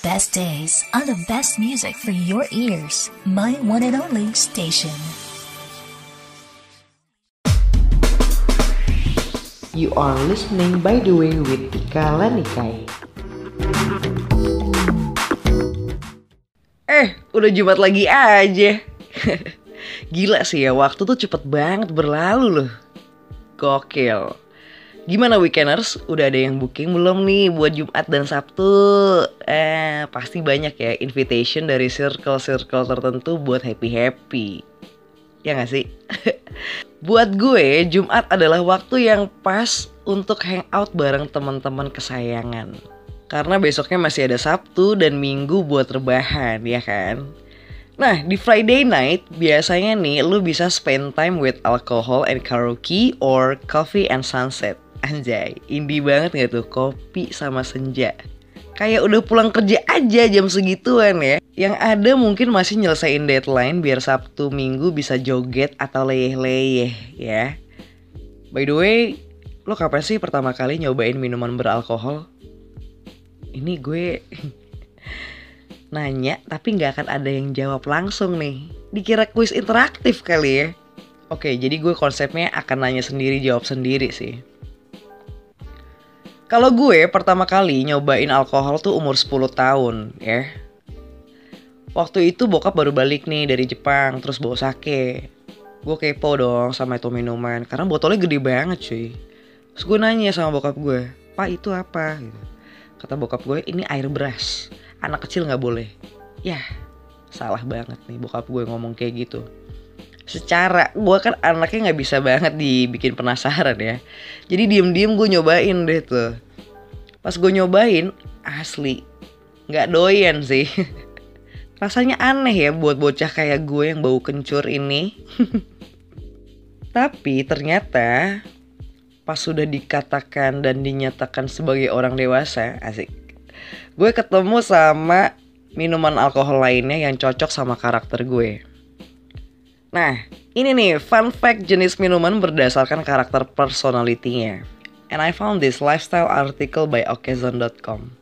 best days on the best music for your ears. My one and only station. You are listening by the way with Tika Lanikai. Eh, udah Jumat lagi aja. Gila sih ya, waktu tuh cepet banget berlalu loh. Gokil. Gimana weekenders? Udah ada yang booking belum nih buat Jumat dan Sabtu? Eh, pasti banyak ya invitation dari circle-circle tertentu buat happy-happy. Ya gak sih? buat gue, Jumat adalah waktu yang pas untuk hangout bareng teman-teman kesayangan. Karena besoknya masih ada Sabtu dan Minggu buat rebahan, ya kan? Nah, di Friday night biasanya nih lu bisa spend time with alcohol and karaoke or coffee and sunset. Anjay, indie banget gak tuh kopi sama senja. Kayak udah pulang kerja aja jam segituan ya. Yang ada mungkin masih nyelesain deadline biar Sabtu Minggu bisa joget atau leyeh-leyeh ya. By the way, lo kapan sih pertama kali nyobain minuman beralkohol? Ini gue nanya tapi nggak akan ada yang jawab langsung nih. Dikira kuis interaktif kali ya. Oke, jadi gue konsepnya akan nanya sendiri jawab sendiri sih. Kalau gue pertama kali nyobain alkohol tuh umur 10 tahun ya. Waktu itu bokap baru balik nih dari Jepang terus bawa sake. Gue kepo dong sama itu minuman karena botolnya gede banget cuy. Terus gue nanya sama bokap gue, Pak itu apa? Kata bokap gue ini air beras. Anak kecil nggak boleh. Yah salah banget nih bokap gue ngomong kayak gitu secara gue kan anaknya nggak bisa banget dibikin penasaran ya. Jadi diem diem gue nyobain deh tuh. Pas gue nyobain asli nggak doyan sih. Rasanya aneh ya buat bocah kayak gue yang bau kencur ini. Tapi ternyata pas sudah dikatakan dan dinyatakan sebagai orang dewasa asik. Gue ketemu sama minuman alkohol lainnya yang cocok sama karakter gue Nah, ini nih fun fact jenis minuman berdasarkan karakter personality-nya. And I found this lifestyle article by occasion.com.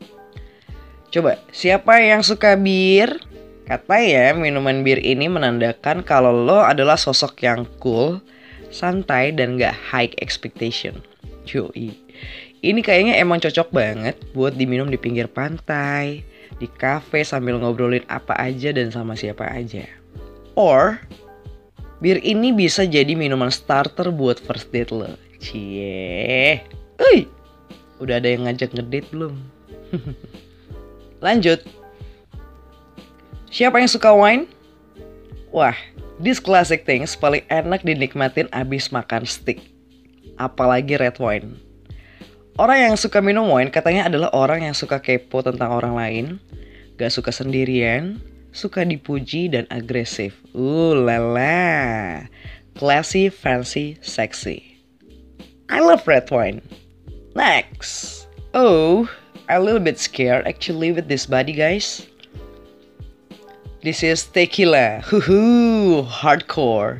Coba, siapa yang suka bir? Katanya minuman bir ini menandakan kalau lo adalah sosok yang cool, santai, dan gak high expectation. Yoi. Ini kayaknya emang cocok banget buat diminum di pinggir pantai, di cafe sambil ngobrolin apa aja dan sama siapa aja. Or Bir ini bisa jadi minuman starter buat first date lo. Cie. Uy. Udah ada yang ngajak ngedate belum? Lanjut. Siapa yang suka wine? Wah, this classic things paling enak dinikmatin abis makan steak. Apalagi red wine. Orang yang suka minum wine katanya adalah orang yang suka kepo tentang orang lain, gak suka sendirian, suka dipuji dan agresif. Uh lala. Classy, fancy, sexy. I love red wine. Next. Oh, I'm a little bit scared actually with this body guys. This is tequila. Huhu, hardcore.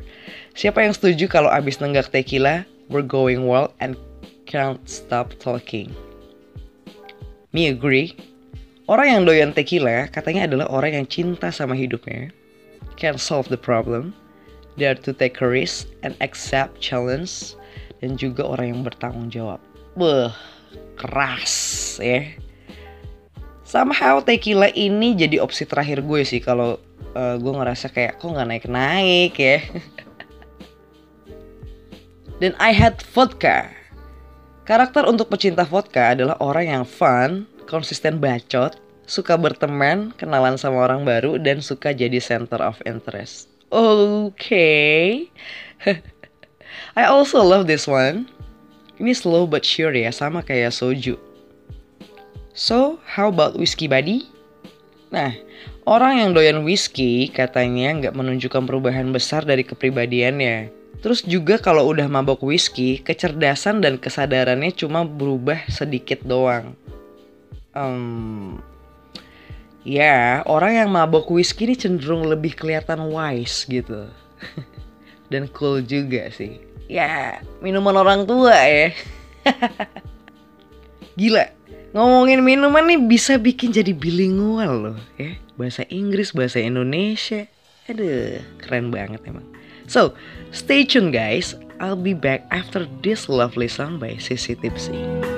Siapa yang setuju kalau abis nenggak tequila, we're going well and can't stop talking. Me agree. Orang yang doyan tequila katanya adalah orang yang cinta sama hidupnya, can solve the problem, dare to take a risk and accept challenge, dan juga orang yang bertanggung jawab. Beh, keras ya. Somehow tequila ini jadi opsi terakhir gue sih kalau uh, gue ngerasa kayak kok nggak naik-naik ya. dan I had vodka. Karakter untuk pecinta vodka adalah orang yang fun, konsisten bacot, suka berteman, kenalan sama orang baru, dan suka jadi center of interest. Okay. I also love this one. Ini slow but sure ya, sama kayak soju. So, how about whiskey buddy? Nah, orang yang doyan whiskey katanya nggak menunjukkan perubahan besar dari kepribadiannya. Terus juga kalau udah mabok whisky, kecerdasan dan kesadarannya cuma berubah sedikit doang um, ya orang yang mabok whisky ini cenderung lebih kelihatan wise gitu dan cool juga sih ya minuman orang tua ya gila Ngomongin minuman nih bisa bikin jadi bilingual loh ya. Bahasa Inggris, bahasa Indonesia. Aduh, keren banget emang. So, stay tuned guys. I'll be back after this lovely song by Sissy Tipsy.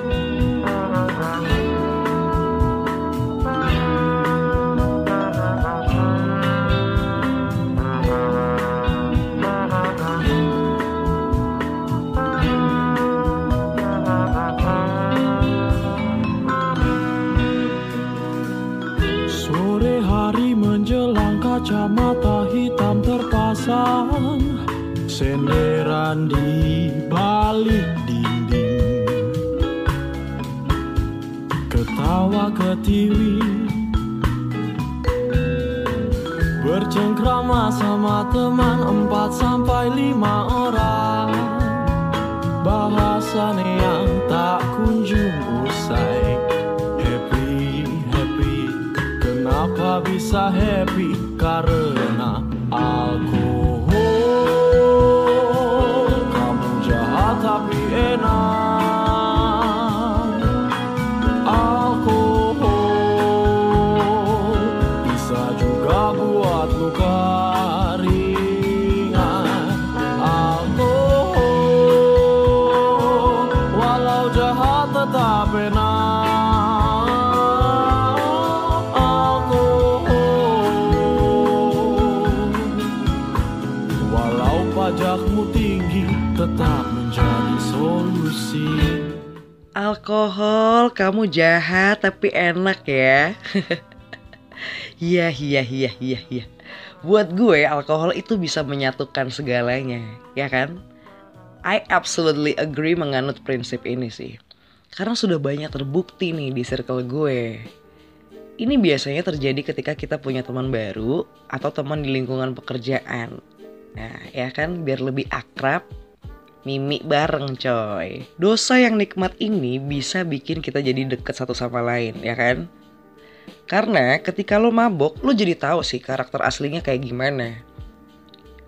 Bercengkrama sama teman empat sampai lima orang. Bahasan yang tak kunjung usai. Happy, happy Kenapa bisa happy? Karena alkohol Kamu jahat tapi enak Alkohol, kamu jahat tapi enak ya. Iya, iya, iya, iya, iya. Buat gue, alkohol itu bisa menyatukan segalanya, ya kan? I absolutely agree menganut prinsip ini sih. Karena sudah banyak terbukti nih di circle gue. Ini biasanya terjadi ketika kita punya teman baru atau teman di lingkungan pekerjaan. Nah, ya kan biar lebih akrab, mimik bareng coy. Dosa yang nikmat ini bisa bikin kita jadi deket satu sama lain, ya kan? Karena ketika lo mabok, lo jadi tahu sih karakter aslinya kayak gimana.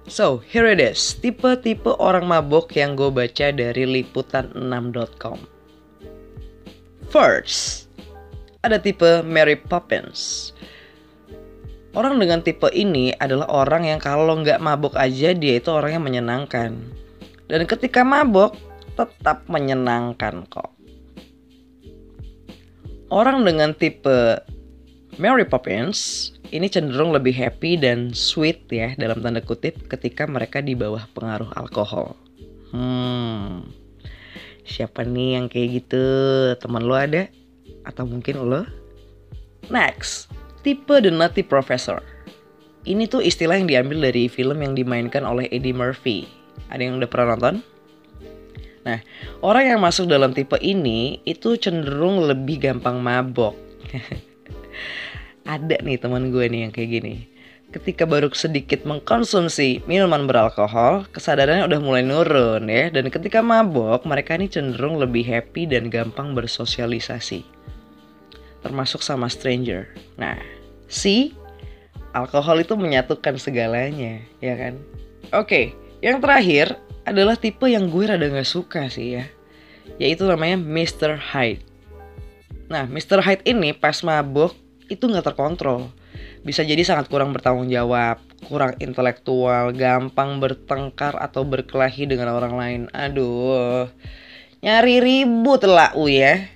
So, here it is. Tipe-tipe orang mabok yang gue baca dari liputan6.com. First, ada tipe Mary Poppins. Orang dengan tipe ini adalah orang yang kalau nggak mabok aja dia itu orang yang menyenangkan. Dan ketika mabok tetap menyenangkan kok. Orang dengan tipe Mary Poppins ini cenderung lebih happy dan sweet ya dalam tanda kutip ketika mereka di bawah pengaruh alkohol. Hmm, siapa nih yang kayak gitu? Teman lo ada? Atau mungkin lo? Next, tipe The Nutty Professor. Ini tuh istilah yang diambil dari film yang dimainkan oleh Eddie Murphy. Ada yang udah pernah nonton? Nah, orang yang masuk dalam tipe ini itu cenderung lebih gampang mabok. Ada nih teman gue nih yang kayak gini. Ketika baru sedikit mengkonsumsi minuman beralkohol, kesadarannya udah mulai nurun ya. Dan ketika mabok, mereka ini cenderung lebih happy dan gampang bersosialisasi. Termasuk sama stranger. Nah, si alkohol itu menyatukan segalanya, ya kan? Oke, yang terakhir adalah tipe yang gue rada gak suka sih ya. Yaitu namanya Mr. Hyde. Nah, Mr. Hyde ini pas mabok itu nggak terkontrol. Bisa jadi sangat kurang bertanggung jawab, kurang intelektual, gampang bertengkar atau berkelahi dengan orang lain. Aduh, nyari ribut lah u ya.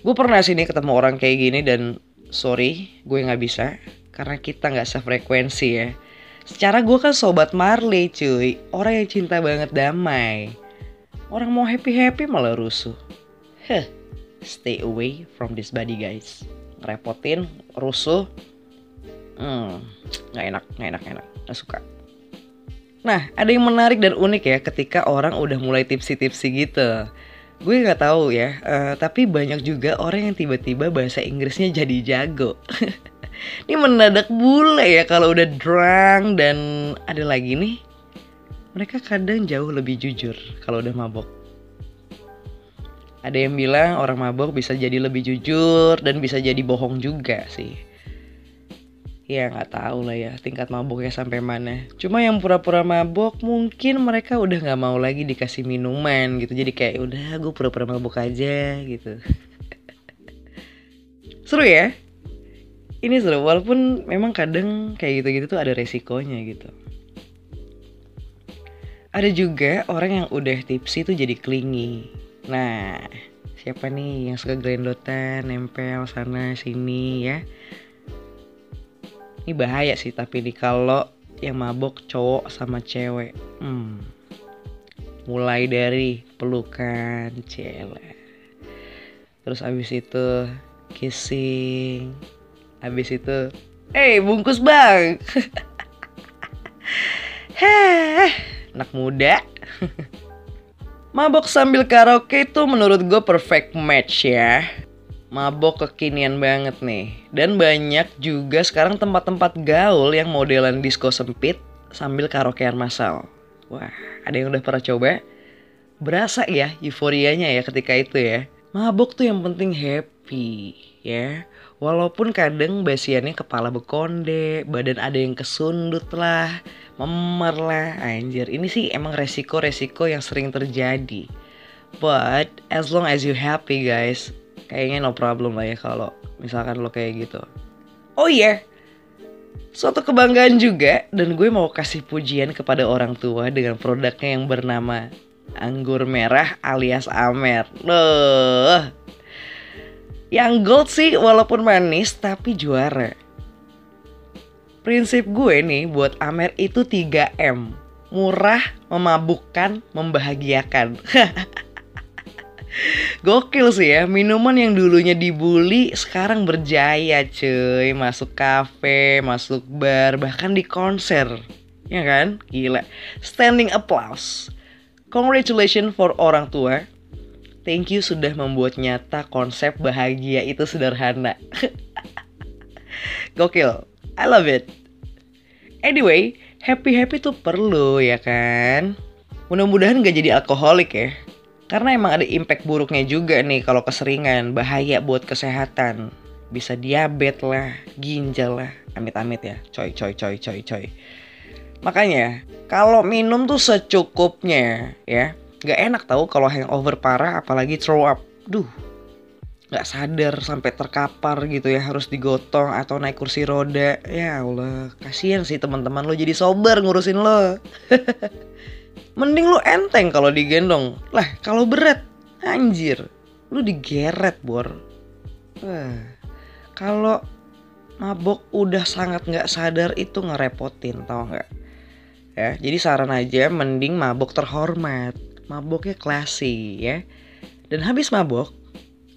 Gue pernah sini ketemu orang kayak gini dan sorry, gue nggak bisa karena kita nggak sefrekuensi ya. Secara gue kan sobat Marley cuy, orang yang cinta banget damai. Orang mau happy-happy malah rusuh. Heh, stay away from this body guys. Ngerepotin rusuh. Hmm nggak enak nggak enak nggak enak. Nggak suka. Nah ada yang menarik dan unik ya ketika orang udah mulai tipsi-tipsi gitu. Gue nggak tahu ya uh, tapi banyak juga orang yang tiba-tiba bahasa Inggrisnya jadi jago ini mendadak bule ya kalau udah drunk dan ada lagi nih mereka kadang jauh lebih jujur kalau udah mabok ada yang bilang orang mabok bisa jadi lebih jujur dan bisa jadi bohong juga sih. Ya nggak tahu lah ya tingkat maboknya sampai mana. Cuma yang pura-pura mabok mungkin mereka udah nggak mau lagi dikasih minuman gitu. Jadi kayak udah gue pura-pura mabok aja gitu. Seru ya? Ini seru, walaupun memang kadang kayak gitu-gitu tuh ada resikonya gitu. Ada juga orang yang udah tipsi tuh jadi clingy. Nah, siapa nih yang suka grendotan, nempel sana sini ya? Ini bahaya sih tapi nih kalau yang mabok cowok sama cewek. Hmm. Mulai dari pelukan, cewek. Terus abis itu kissing. Abis itu, eh bungkus bang. Heh, anak muda. Mabok sambil karaoke itu menurut gue perfect match ya. Mabok kekinian banget nih. Dan banyak juga sekarang tempat-tempat gaul yang modelan disco sempit sambil karaokean massal. Wah, ada yang udah pernah coba? Berasa ya euforianya ya ketika itu ya. Mabok tuh yang penting happy ya. Walaupun kadang basiannya kepala bekonde, badan ada yang kesundut lah, memer lah, anjir. Ini sih emang resiko-resiko yang sering terjadi. But as long as you happy guys, kayaknya no problem lah ya kalau misalkan lo kayak gitu. Oh iya, yeah. suatu kebanggaan juga dan gue mau kasih pujian kepada orang tua dengan produknya yang bernama anggur merah alias Amer. Loh, yang gold sih walaupun manis tapi juara. Prinsip gue nih buat Amer itu 3M. Murah, memabukkan, membahagiakan. Gokil sih ya, minuman yang dulunya dibully sekarang berjaya cuy Masuk kafe, masuk bar, bahkan di konser Ya kan? Gila Standing applause Congratulations for orang tua Thank you sudah membuat nyata konsep bahagia itu sederhana. Gokil. I love it. Anyway, happy-happy tuh perlu ya kan? Mudah-mudahan gak jadi alkoholik ya. Karena emang ada impact buruknya juga nih kalau keseringan, bahaya buat kesehatan. Bisa diabetes lah, ginjal lah, amit-amit ya. Coy, coy, coy, coy, coy. Makanya, kalau minum tuh secukupnya ya Gak enak tahu kalau hangover parah apalagi throw up. Duh, gak sadar sampai terkapar gitu ya harus digotong atau naik kursi roda. Ya Allah, kasihan sih teman-teman lo jadi sober ngurusin lo. Mending lo enteng kalau digendong. Lah, kalau berat, anjir, lu digeret bor. Wah, kalau mabok udah sangat nggak sadar itu ngerepotin tau nggak? Ya, jadi saran aja mending mabok terhormat maboknya classy ya. Dan habis mabok,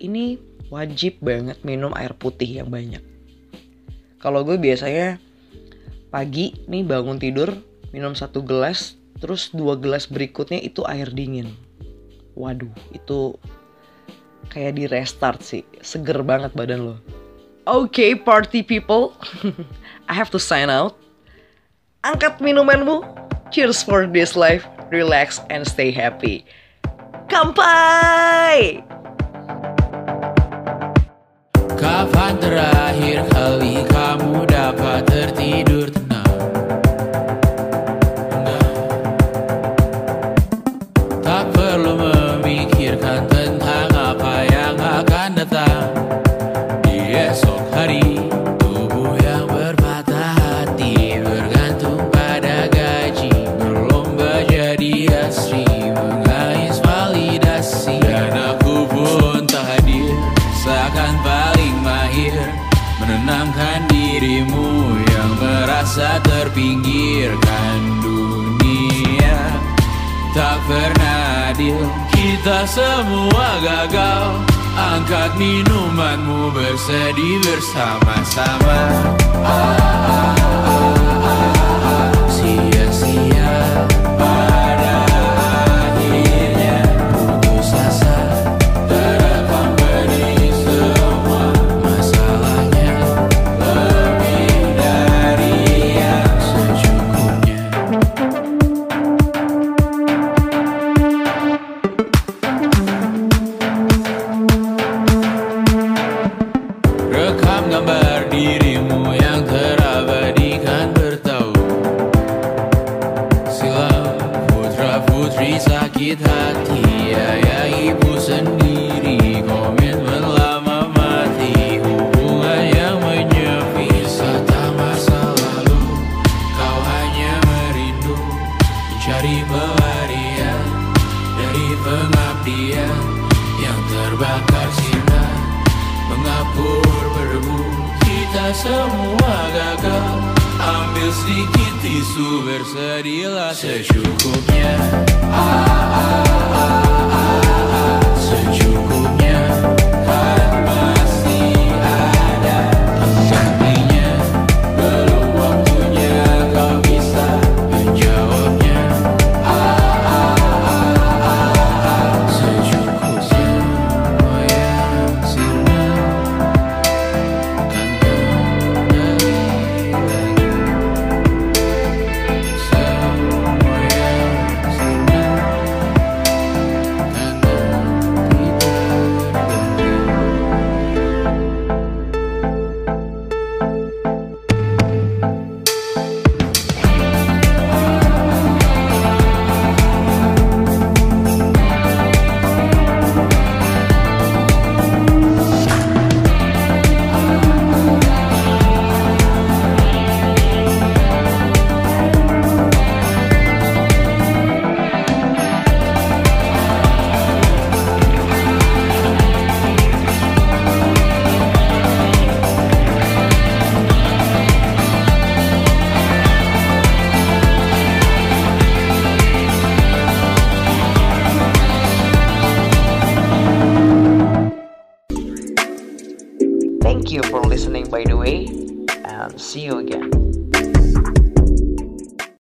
ini wajib banget minum air putih yang banyak. Kalau gue biasanya pagi nih bangun tidur minum satu gelas, terus dua gelas berikutnya itu air dingin. Waduh, itu kayak di restart sih, seger banget badan lo. Oke, okay, party people, I have to sign out. Angkat minumanmu. Cheers for this life relax, and stay happy. Kampai! Kapan terakhir kali semua gagal. Angkat minumanmu bersedih bersama-sama. Ah, ah, ah, semua gagal. Ambil sedikit tisu berserilah secukupnya ah, ah, ah, ah, ah. ah, ah.